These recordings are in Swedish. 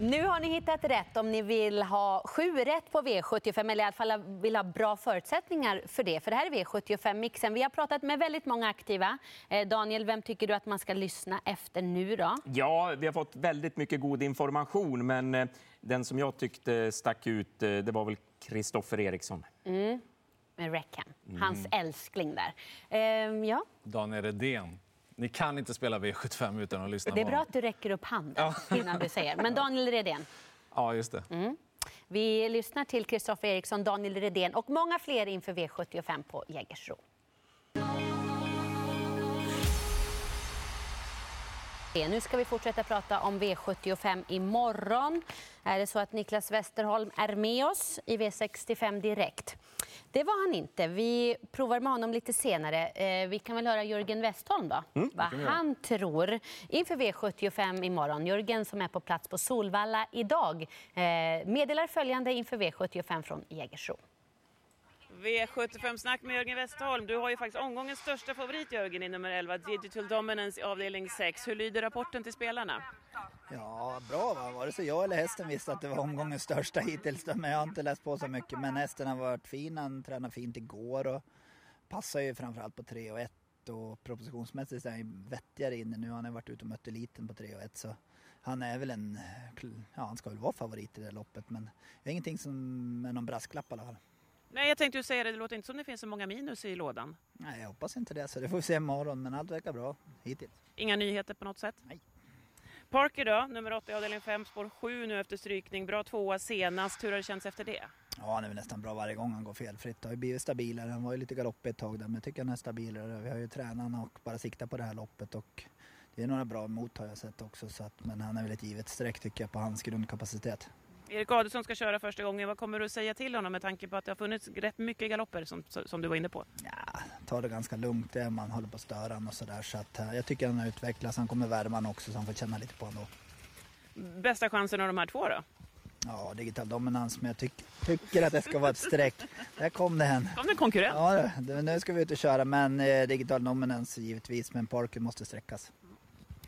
Nu har ni hittat rätt om ni vill ha sju rätt på V75 eller i alla fall vill ha bra förutsättningar för det. För det här är V75-mixen. Vi har pratat med väldigt många aktiva. Eh, Daniel, vem tycker du att man ska lyssna efter nu då? Ja, vi har fått väldigt mycket god information, men eh, den som jag tyckte stack ut, eh, det var väl Kristoffer Eriksson. Mm. Med Reckham, hans älskling där. Ehm, ja. Daniel Redén. Ni kan inte spela V75 utan att lyssna Det är bra att du räcker upp handen innan du säger. Men Daniel Redén. Ja, just det. Mm. Vi lyssnar till Kristoffer Eriksson, Daniel Redén och många fler inför V75 på Jägersro. Nu ska vi fortsätta prata om V75 imorgon. Är det så att Niklas Westerholm är med oss i V65 direkt? Det var han inte. Vi provar med honom lite senare. Eh, Vi kan väl höra Jörgen Westholm då, vad han tror inför V75 imorgon. Jörgen som är på plats på Solvalla idag eh, meddelar följande inför V75 från Jägersro. V75-snack med Jörgen Westholm. Du har ju faktiskt omgångens största favorit Jörgen i nummer 11, Digital Dominance i avdelning 6. Hur lyder rapporten till spelarna? Ja, bra va. Vare sig jag eller hästen visste att det var omgångens största hittills. Men jag har inte läst på så mycket. Men hästen har varit fin. Han tränade fint igår och passar ju framförallt på 3 och 1. Och propositionsmässigt är han ju vettigare inne nu. Han har varit ute och mött eliten på 3 och 1. Så han är väl en, ja han ska väl vara favorit i det här loppet. Men det är ingenting som är någon brasklapp i alla fall. Nej, jag tänkte ju säga det, det låter inte som det finns så många minus i lådan. Nej, jag hoppas inte det. Så det får vi se imorgon. Men allt verkar bra hittills. Inga nyheter på något sätt? Nej. Parker då, nummer 8 i avdelning 5, spår 7 nu efter strykning. Bra tvåa senast. Hur har det känts efter det? Ja, han är väl nästan bra varje gång han går felfritt. Det har ju blivit stabilare. Han var ju lite galoppig ett tag där, men jag tycker han är stabilare. Vi har ju tränarna och bara sikta på det här loppet och det är några bra mot har jag sett också. Så att, men han är väl ett givet streck tycker jag på hans grundkapacitet. Erik Adelsson ska köra första gången. Vad kommer du att säga till honom med tanke på att det har funnits rätt mycket galopper som, som du var inne på? Ja, ta det ganska lugnt det man håller på att störa honom och sådär. Så att eh, jag tycker han har utvecklats. Han kommer värma han också så han får känna lite på honom då. Bästa chansen av de här två då? Ja, digital dominans, men jag tyck, tycker att det ska vara ett streck. Där kom det en. Kom det en konkurrent? Ja, nu ska vi ut och köra, men eh, digital dominans givetvis. Men Parker måste sträckas.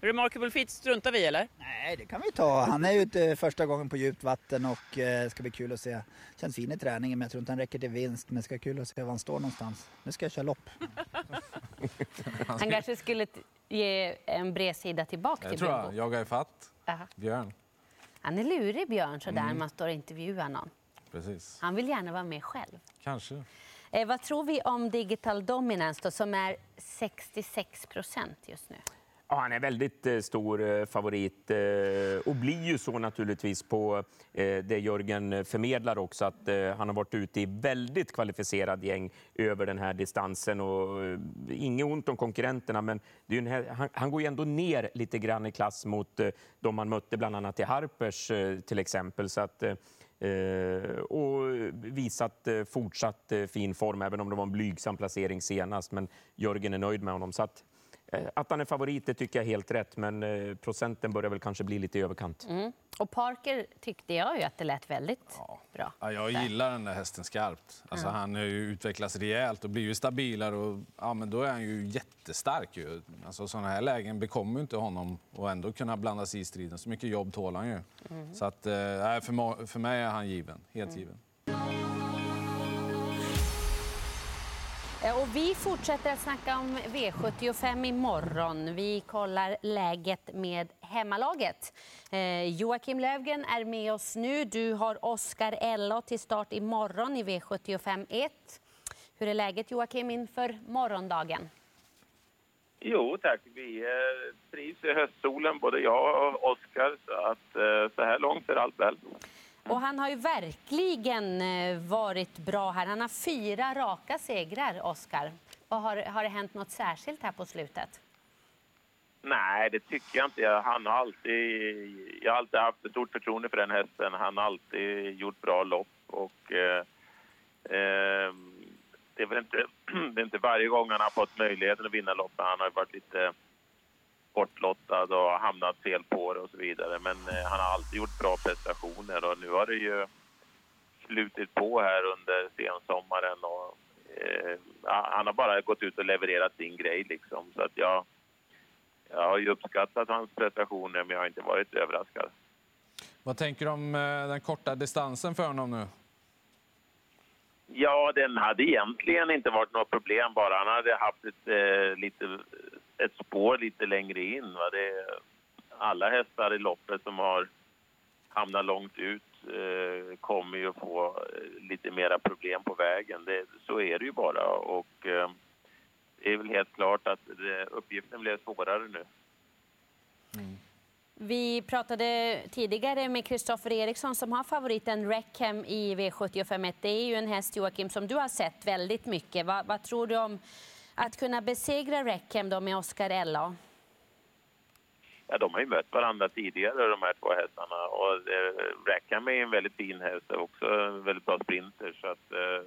Remarkable Feet struntar vi eller? Nej, det kan vi ta. Han är ute första gången på djupt vatten och eh, det ska bli kul att se. Känns fin i träningen men jag tror inte han räcker till vinst. Men det ska bli kul att se var han står någonstans. Nu ska jag köra lopp. Han kanske skulle ge en bredsida tillbaka Jag till tror jag. Björnbo. Jaga ifatt. Aha. Björn. Han är lurig Björn sådär när man står och intervjuar någon. Precis. Han vill gärna vara med själv. Kanske. Eh, vad tror vi om Digital Dominance då, som är 66 procent just nu? Ja, han är väldigt eh, stor eh, favorit eh, och blir ju så naturligtvis på eh, det Jörgen förmedlar också, att eh, han har varit ute i väldigt kvalificerad gäng över den här distansen. Och, eh, inget ont om konkurrenterna, men det är en, här- han, han går ju ändå ner lite grann i klass mot de man mötte bland annat i Harpers till exempel. Så att, och visat fortsatt fin form, även om det var en blygsam placering senast. Men Jörgen är nöjd med honom. Så att, att han är favorit det tycker jag är helt rätt, men eh, procenten börjar väl kanske bli lite i överkant. Mm. Och Parker tyckte jag ju att det lät väldigt bra. Ja, jag gillar den där hästen skarpt. Alltså, Ja. Han har ju utvecklats rejält och blir ju stabilare. Och, ja, men då är han ju jättestark. Ju. Alltså, sådana här lägen bekommer ju inte honom och ändå kunna blanda sig i striden. Så mycket jobb tål han ju. Mm. Så att, eh, för, mig är han given. Helt given. Eh, och vi fortsätter att snacka om V75 imorgon. Vi kollar läget med hemmalaget. Eh, Joakim Lövgren är med oss nu. Du har Oskar Ella till start imorgon i V75 1. Hur är läget Joakim inför morgondagen? Jo tack, vi eh, trivs i höstsolen både jag och Oskar så att eh, så här långt är allt väl. Och han har ju verkligen eh, varit bra här. Han har fyra raka segrar, Oskar. Har, har det hänt något särskilt här på slutet? Nej, det tycker jag inte. Jag- Han har alltid, jag har alltid haft ett stort förtroende för den hästen. Han har alltid gjort bra lopp och eh, eh, det är väl inte, det är inte varje gång han har fått möjligheten att vinna lopp. Han har varit lite bortlottad och hamnat fel på det och så vidare. Men eh, han har alltid gjort bra prestationer och nu har det ju slutit på här under sensommaren och eh, han har bara gått ut och levererat sin grej liksom. Så att jag, jag har ju uppskattat hans prestationer men jag har inte varit överraskad. Vad tänker du om eh, den korta distansen för honom nu? Ja, den hade egentligen inte varit något problem bara han hade haft ett, eh, lite, ett spår lite längre in. Va? Det, alla hästar i loppet som har hamnat långt ut eh, kommer ju få eh, lite mera problem på vägen. Det, så är det ju bara. Och, eh, det är väl helt klart att det, uppgiften blev svårare nu. Vi pratade tidigare med Kristoffer Eriksson som har favoriten Reckham i V751. Det är ju en häst, Joakim, som du har sett väldigt mycket. Vad, vad tror du om att kunna besegra Reckham då med Oscar Ella? Ja, de har ju mött varandra tidigare, de här två hästarna. Och eh, Rackham är en väldigt fin häst också en väldigt bra sprinter. Så att, eh,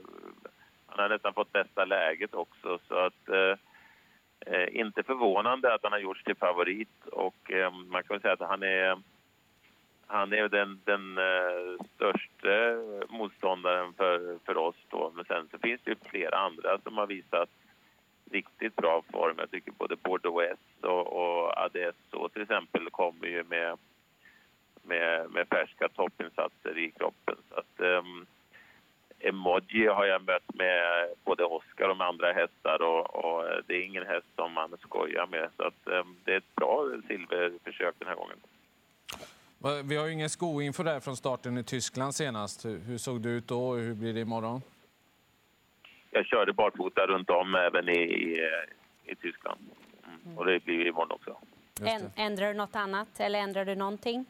han har nästan fått bästa läget också. Så att, eh, eh, inte förvånande att han har gjorts till favorit. Och eh, man kan väl säga att han är, han är den, den eh, största motståndaren för, för oss. Då. Men sen så finns det ju flera andra som har visat riktigt bra form. Jag tycker både Bordeaux S och, och Adesso till exempel kommer ju med, med, med färska toppinsatser i kroppen. Så att, ehm, um, Emoji har jag mött med både Oscar och med andra hästar och, och det är ingen häst som man skojar med. Så att, um, det är ett bra silverförsök den här gången. Vi har ju ingen skoinfo där från starten i Tyskland senast. Hur, hur såg det ut då och hur blir det imorgon? Jag körde barfota runt om även i, i, i Tyskland. Mm. Och det blir ju imorgon också. Ändrar du något annat eller ändrar du någonting?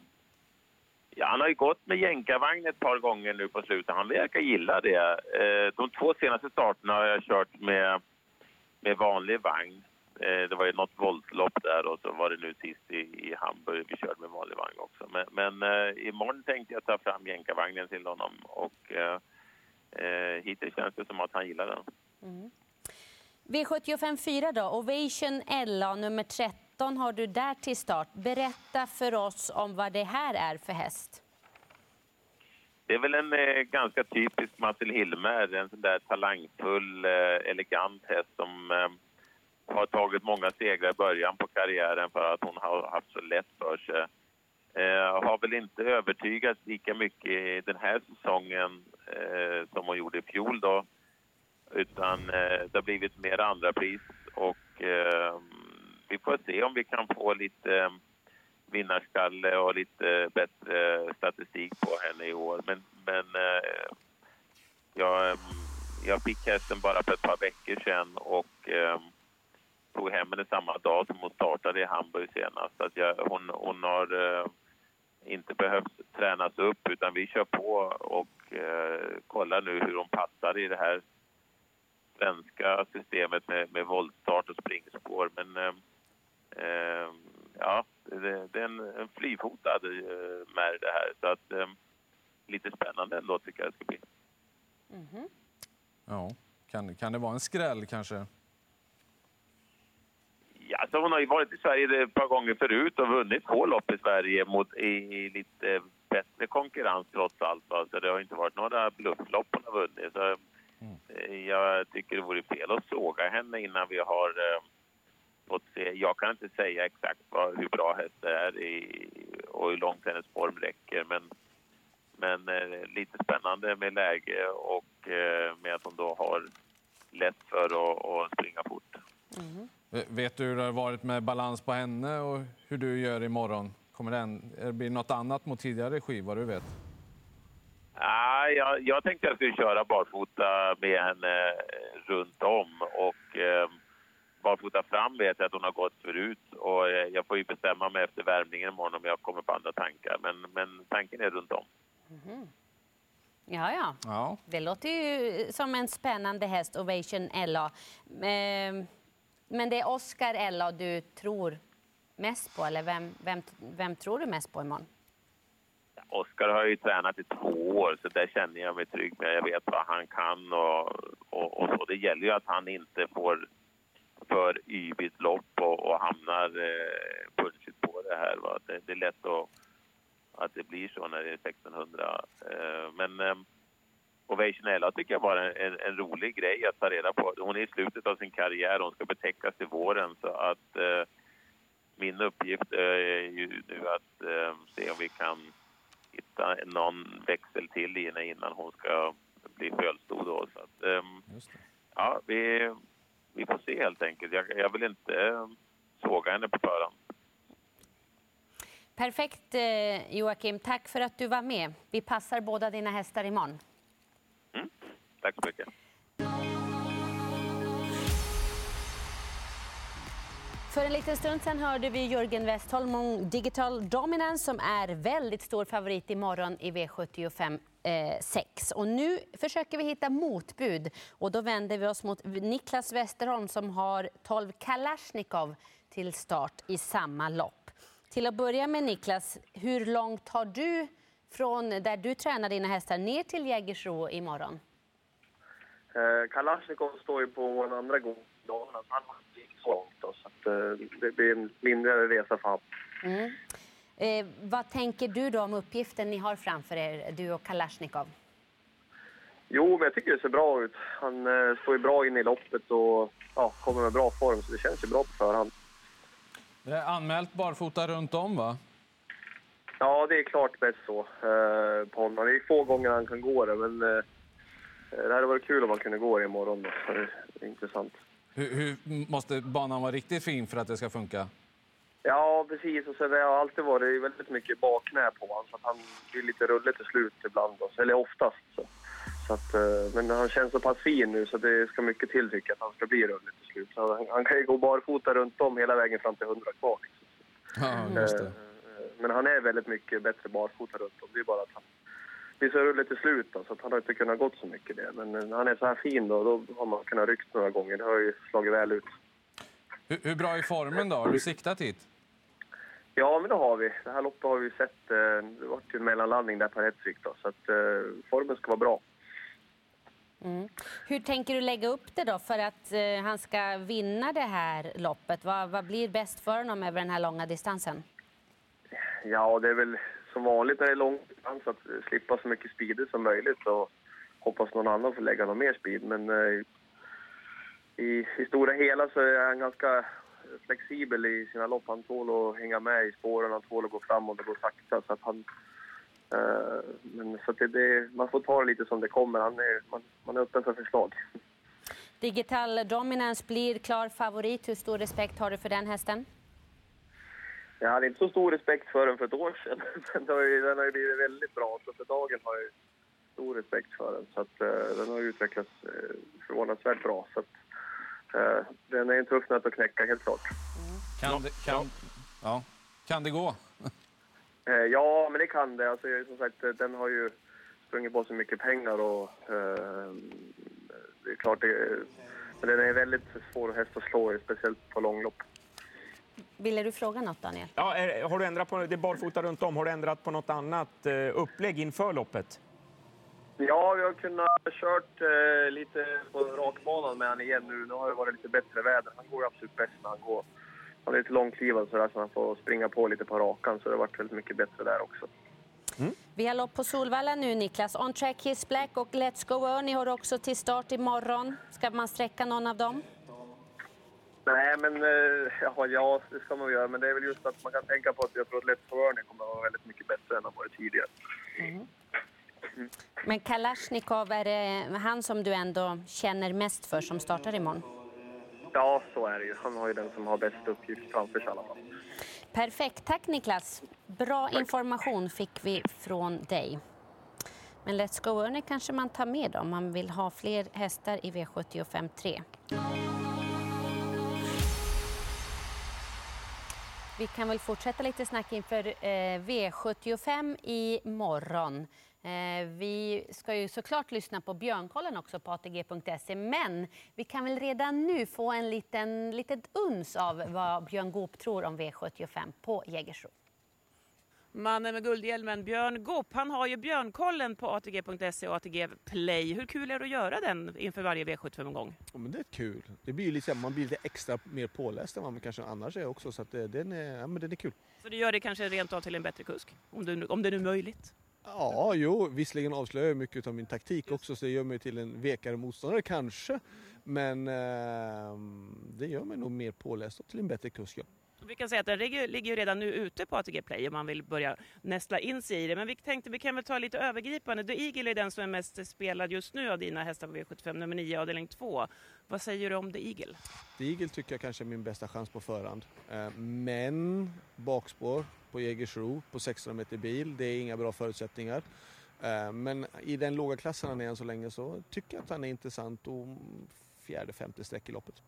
Ja, han har ju gått med jänkarvagn ett par gånger nu på slutet. Han verkar gilla det. Eh, De två senaste starterna har jag kört med, med vanlig vagn. Eh, Det var ju något voltlopp där och så var det nu sist i, i Hamburg vi körde med vanlig vagn också. Men, men eh, imorgon tänkte jag ta fram jänkarvagnen till honom och eh, hittills känns det som att han gillar den. V75 4 då, Ovation LA nummer 13 har du där till start. Berätta för oss om vad det här är för häst. Det är väl en eh, ganska typisk Marcel Hilmer, en sån där talangfull, eh, elegant häst som eh, har tagit många segrar i början på karriären för att hon har haft så lätt för sig. Eh, har väl inte övertygat lika mycket den här säsongen eh, som hon gjorde i fjol då. Utan eh, det har blivit mer andra pris och eh, vi får se om vi kan få lite eh, vinnarskalle och lite bättre statistik på henne i år. Men, men eh, jag, jag fick hästen bara för ett par veckor sedan och eh, tog hem henne samma dag som hon startade i Hamburg senast. Att jag, hon, hon har eh, inte behövt tränas upp utan vi kör på och eh, kollar nu hur hon passar i det här svenska systemet med, med voltstart och springspår. Men eh, eh, ja, det, det är en, en flyfotad eh, med det här. Så att eh, lite spännande ändå tycker jag det ska bli. Ja. Kan, kan det vara en skräll kanske? Ja, alltså hon har ju varit i Sverige ett par gånger förut och vunnit två lopp i Sverige mot, i, i lite bättre konkurrens trots allt. Va? Så det har inte varit några blufflopp hon har vunnit. Så, eh, jag tycker det vore fel att såga henne innan vi har eh, fått se. Jag kan inte säga exakt vad, hur bra hästen är i, och hur långt hennes form räcker. Men, men eh, lite spännande med läge och eh, med att hon då har lätt för att, att springa fort. V- Vet du hur det har varit med balans på henne och hur du gör imorgon? Kommer det, blir något annat mot tidigare skiv, vad du vet? Nej, jag, jag tänkte jag skulle köra barfota med henne eh, runt om och eh, barfota fram vet jag att hon har gått förut och eh, jag får ju bestämma mig efter värmningen imorgon om jag kommer på andra tankar. Men, men tanken är runt om. Ja, ja. Ja. Det låter ju som en spännande häst, Ovation LA. Ehm, Men det är Oscar LA du tror mest på, eller vem, vem, vem tror du mest på imorgon? Oskar har ju tränat i två år så där känner jag mig trygg med. Jag vet vad han kan och, och, och så. Det gäller ju att han inte får för yvigt lopp och, och hamnar eh, punchigt på det här. Va? Det, det är lätt att, att det blir så när det är 1600. Eh, men eh, Ovation Ella tycker jag var en, en, en rolig grej att ta reda på. Hon är i slutet av sin karriär, hon ska betäckas till våren så att eh, min uppgift är ju nu att eh, se om vi kan hitta någon växel till i henne innan hon ska bli fölstod. Då. Så att, ehm, ja, vi, vi får se helt enkelt. Jag, jag vill inte eh, såga henne på förhand. Perfekt eh, Joakim, tack för att du var med. Vi passar båda dina hästar imorgon. Tack så mycket. För en liten stund sen hörde vi Jörgen Westholm om Digital Dominance som är väldigt stor favorit imorgon i V75 eh, 6. Och nu försöker vi hitta motbud och då vänder vi oss mot Niklas Westerholm som har 12 Kalashnikov till start i samma lopp. Till att börja med Niklas, hur långt har du från där du tränar dina hästar ner till Jägersro imorgon? Eh, Kalashnikov står ju på en andra gång dagen, så han har inte så långt att, eh, det blir en mindre resa för honom. Mm. Eh, vad tänker du då om uppgiften ni har framför er, du och Kalashnikov? Jo, men jag tycker det ser bra ut. Han eh, står ju bra in i loppet och ja, kommer med bra form, så det känns ju bra på förhand. Det är anmält barfota runt om, va? Ja, det är klart bäst så eh, på honom. Det är få gånger han kan gå det, men eh, det hade varit kul om han kunde gå det imorgon. Då. Så det är intressant. Hur, hur måste banan vara riktigt fin för att det ska funka? Ja, precis. Och sen det har alltid varit väldigt mycket bakknä på honom, så han blir lite rullig till slut ibland. Då. Eller oftast. Så. Så att, eh, men han känns så pass fin nu så det ska mycket till tycker att han ska bli rullig till slut. Så han, han kan ju gå barfota runt om hela vägen fram till 100 kvar. Liksom. Ja, det. Eh, Men han är väldigt mycket bättre barfota runt om. Det är bara att han rullig till slut då, så att han har inte kunnat gått så mycket det. Men när han är så här fin då, då har man kunnat ryckt några gånger. Det har ju slagit väl ut. Hur, hur bra är formen då? Har du siktat hit? Ja, men det har vi. Det här loppet har vi sett. eh, Det var ju en mellanlandning där på Hetsvik då, så att eh, formen ska vara bra. Mm. Hur tänker du lägga upp det då för att eh, han ska vinna det här loppet? Vad, vad blir bäst för honom över den här långa distansen? Ja, det är väl som vanligt när det är lång att eh, slippa så mycket speed som möjligt och hoppas någon annan får lägga någon mer speed. Men eh, i, i stora hela så är han ganska flexibel i sina lopp. Han tål att hänga med i spåren, han tål att gå framåt och gå sakta. Så att han, eh, men så att det, det, man får ta det lite som det kommer. Han är, man, man är öppen för förslag. Digital Dominance blir klar favorit. Hur stor respekt har du för den hästen? Jag hade inte så stor respekt för den för ett år sedan. Men den har ju, den har ju blivit väldigt bra. Så för dagen har jag stor respekt för den. Så att, eh, den har utvecklats uh, förvånansvärt bra. Så att, eh, den är en tuff nöt att knäcka, helt klart. Kan, det, kan, ja. kan det gå? Ja, men det kan det. Alltså, som sagt, den har ju sprungit på så mycket pengar och eh, det är klart det, men den är väldigt svår häst att slå speciellt på långlopp. Ville du fråga något, Daniel? Ja, är, har du ändrat på, det är barfota runt om. Har du ändrat på något annat eh, upplägg inför loppet? Ja, vi har kunnat kört eh, lite på rakbanan med han igen nu. Nu har det varit lite bättre väder. Han går absolut bäst när han går. Han är lite långklivad så, där, så han får springa på lite på rakan så det har varit väldigt mycket bättre där också. Vi har lopp på Solvalla nu, Niklas. On Track Kiss Black och Let's Go Ernie har också till start imorgon. Ska man sträcka någon av dem? Nej, men eh, ja, ja, det ska man göra. Men det är väl just att man kan tänka på att jag tror att Ernie kommer att vara väldigt mycket bättre än han varit tidigare. Men Kalashnikov, är det han som du ändå känner mest för som startar imorgon? Ja, så är det ju. Han har ju den som har bäst uppgift framför sig i alla fall. Perfekt. Tack Niklas. Bra information fick vi från dig. Men Let's Go Ernie kanske man tar med om man vill ha fler hästar i V75 3. Vi kan väl fortsätta lite snack inför eh, V75 imorgon. Eh, vi ska ju såklart lyssna på Björnkollen också på ATG.se men vi kan väl redan nu få en liten litet uns av vad Björn Goop tror om V75 på Jägersro. Mannen med guldhjälmen, Björn Goop, han har ju Björnkollen på ATG.se och ATG Play. Hur kul är det att göra den inför varje V75-omgång? Ja, men det är kul. Det blir lite, man blir lite extra mer påläst än vad man kanske annars är också. Så att det, den, är, ja, men den är kul. Så det gör det kanske rent av till en bättre kusk? Om, du, om det nu är möjligt? Ja, jo, visserligen avslöjar jag mycket av min taktik också så det gör mig till en vekare motståndare kanske. Men eh, det gör mig nog mer påläst och till en bättre kusk. Ja. Vi kan säga att den ligger ju redan nu ute på ATG Play om man vill börja nästla in sig i det. Men vi tänkte vi kan väl ta lite övergripande. The Eagle är den som är mest spelad just nu av dina hästar på V75 nummer 9 avdelning 2. Vad säger du om The Eagle? The Eagle tycker jag kanske är min bästa chans på förhand. Eh, men bakspår på Jägersro på 16 meter bil, det är inga bra förutsättningar. Eh, men i den låga klassen han är än så länge så tycker jag att han är intressant och fjärde, femte streck i loppet.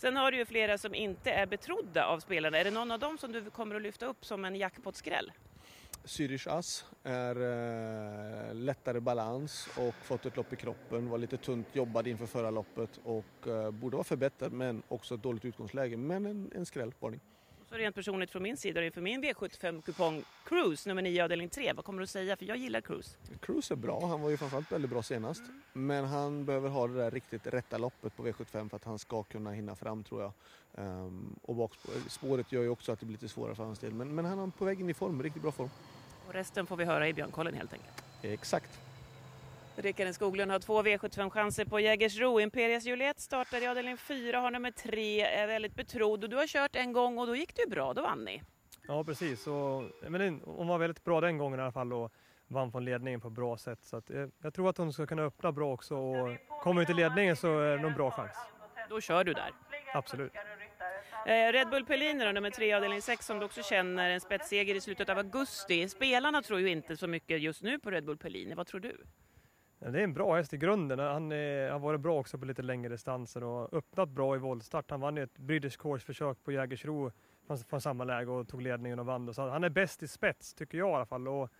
Sen har du ju flera som inte är betrodda av spelarna. Är det någon av dem som du kommer att lyfta upp som en jackpot-skräll? Zürich Ass är eh, lättare balans och fått ett lopp i kroppen. Var lite tunt jobbad inför förra loppet och eh, borde vara förbättrad men också ett dåligt utgångsläge. Men en, en skräll, varning. Så rent personligt från min sida inför min V75-kupong Cruise nummer 9 avdelning 3. Vad kommer du att säga? För jag gillar Cruise. Cruise är bra, han var ju framförallt väldigt bra senast. Men han behöver ha det där riktigt rätta loppet på V75 för att han ska kunna hinna fram tror jag. Ehm, och bakspå- spåret gör ju också att det blir lite svårare för hans del. Men, men han är på väg in i form, riktigt bra form. Och resten får vi höra i Björnkollen helt enkelt. Exakt. Rickard Skoglund har två V75-chanser på Jägersro. Imperias Juliet startar i avdelning 4, har nummer 3, är väldigt betrodd. Och du har kört en gång och då gick det ju bra, då vann ni. Ja precis, och, men hon var väldigt bra den gången i alla fall och vann från ledningen på ett bra sätt. Så att, eh, jag tror att hon ska kunna öppna bra också och kommer hon till ledningen så är det nog en bra chans. Då kör du där. Absolut. Eh, Red Bull Pellini då, nummer 3 avdelning 6 som du också känner, en spetsseger i slutet av augusti. Spelarna tror ju inte så mycket just nu på Red Bull Pellini. Vad tror du? Det är en bra häst i grunden. Han eh, har varit bra också på lite längre distanser och öppnat bra i voltstart. Han vann ju ett British Course-försök på Jägersro från, från samma läge och tog ledningen och vann. Så han är bäst i spets, tycker jag i alla fall. Och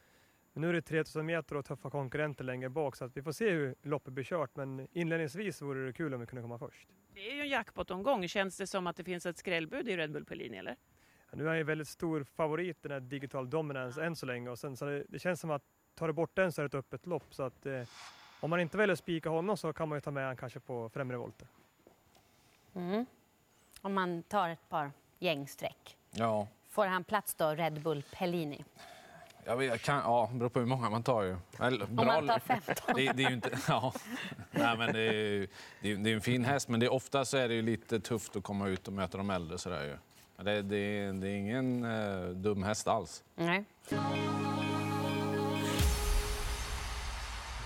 nu är det 3000 meter och tuffa konkurrenter längre bak så att vi får se hur loppet blir kört. Men inledningsvis vore det kul om vi kunde komma först. Det är ju en jackpot-omgång. Känns det som att det finns ett skrällbud i Red Bull Pellini eller? Ja, Nu är han ju väldigt stor favorit den här Digital Dominance än så länge och sen så det, det känns som att tar du bort den så är det ett öppet lopp så att eh, om man inte väljer att spika honom så kan man ju ta med han kanske på främre volter. Mm. Om man tar ett par gängsträck. Ja, Får han plats då, Red Bull Pellini? jag vet, jag kan, ja, det beror på hur många man tar ju. Eller, Om man tar 15? Det, det är ju inte, ja. Nej, men det, är, ju- det, är, det är en fin häst, men det, är- ofta så är det ju lite tufft att komma ut och möta de äldre. Sådär ju. Det, det, är- det är ingen eh, dum häst alls. Nej.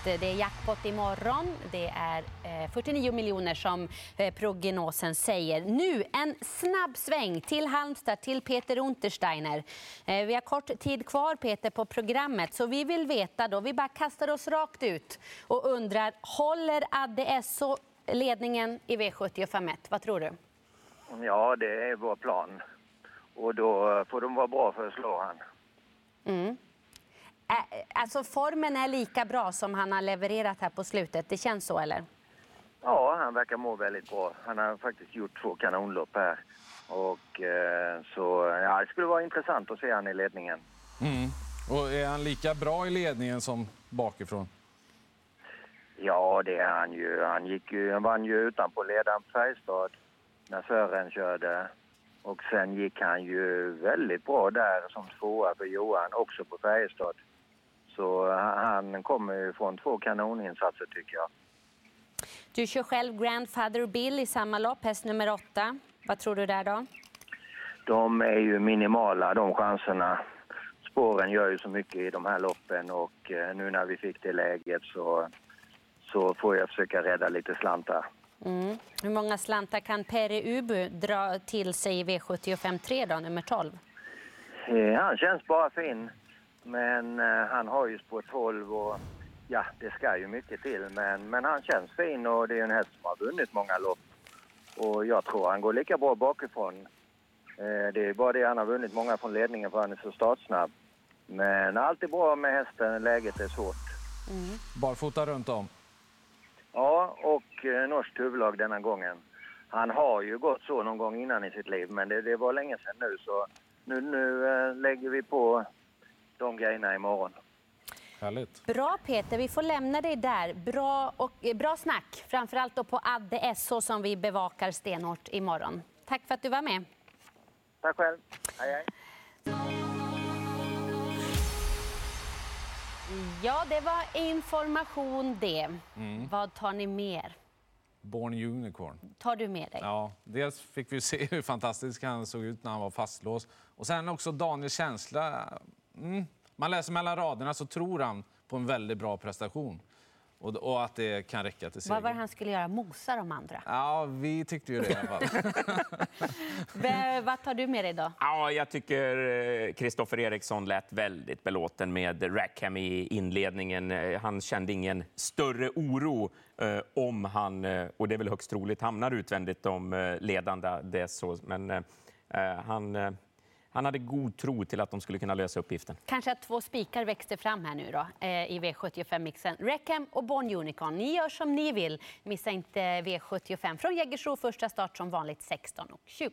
Det det är jackpot imorgon. Det är eh, 49 miljoner som eh, prognosen säger. Nu en snabb sväng till Halmstad, till Peter Untersteiner. Eh, Vi har kort tid kvar, Peter, på programmet. Så vi vill veta då, vi bara kastar oss rakt ut och undrar, håller Adde SO ledningen i V751? Vad tror du? Ja, det är vår plan. Och då får de vara bra för att slå han. Mm. Alltså formen är lika bra som han har levererat här på slutet. Det känns så, eller? Ja, han verkar må väldigt bra. Han har faktiskt gjort två kanonlopp här. Och eh, så, ja, det skulle vara intressant att se han i ledningen. Mm. Och är han lika bra i ledningen som bakifrån? Ja, det är han ju. Han, gick ju, han vann ju utanpå ledaren på Färjestad när Sören körde. Och sen gick han ju väldigt bra där som tvåa för Johan, också på Färjestad. Så han han kommer ju från två kanoninsatser tycker jag. Du kör själv Grandfather Bill i samma lopp, häst nummer åtta. Vad tror du där då? De är ju minimala de chanserna. Spåren gör ju så mycket i de här loppen och eh, nu när vi fick det läget så, så får jag försöka rädda lite slantar. Mm. Hur många slantar kan Pere Ubu dra till sig i V75 3 då, nummer 12? Eh, Han känns bara fin, men eh, han har ju spår 12 och ja, det ska ju mycket till. Men, men han känns fin och det är en häst som har vunnit många lopp. Och jag tror han går lika bra bakifrån. Eh, Det är bara det han har vunnit många från ledningen för han är så startsnabb. Men allt är bra med hästen, läget är svårt. Barfota runt om. Ja, och eh, norskt huvudlag denna gången. Han har ju gått så någon gång innan i sitt liv, men det, det var länge sedan nu. Så nu, nu eh, lägger vi på de grejerna imorgon. Härligt. Bra Peter, vi får lämna dig där. Bra, och, eh, bra snack, framförallt då på Adde SO som vi bevakar stenhårt imorgon. Tack för att du var med. Tack själv. Hej, hej. Ja, det var information det. Vad tar ni mer? Born Unicorn. tar du med dig? Ja, dels fick vi se hur fantastisk han såg ut när han var fastlåst. Och sen också Daniels känsla. Mm. Man läser mellan raderna så tror han på en väldigt bra prestation. Och, och att det kan räcka till seger. Vad var det han skulle göra? Mosa de andra? Ja, vi tyckte ju det i alla fall. V- vad tar du med dig då? Ja, jag tycker Kristoffer Eriksson lät väldigt belåten med Rackham i inledningen. Eh, Han kände ingen större oro eh, om han, eh, och det är väl högst troligt, hamnar utvändigt om eh, ledande. Det är så. Men eh, han, eh, han hade god tro till att de skulle kunna lösa uppgiften. Kanske att två spikar växte fram här nu då eh, i V75-mixen. Rackham och Born Unicorn. Ni gör som ni vill. Missa inte V75 från Jägersro. Första start som vanligt 16.20.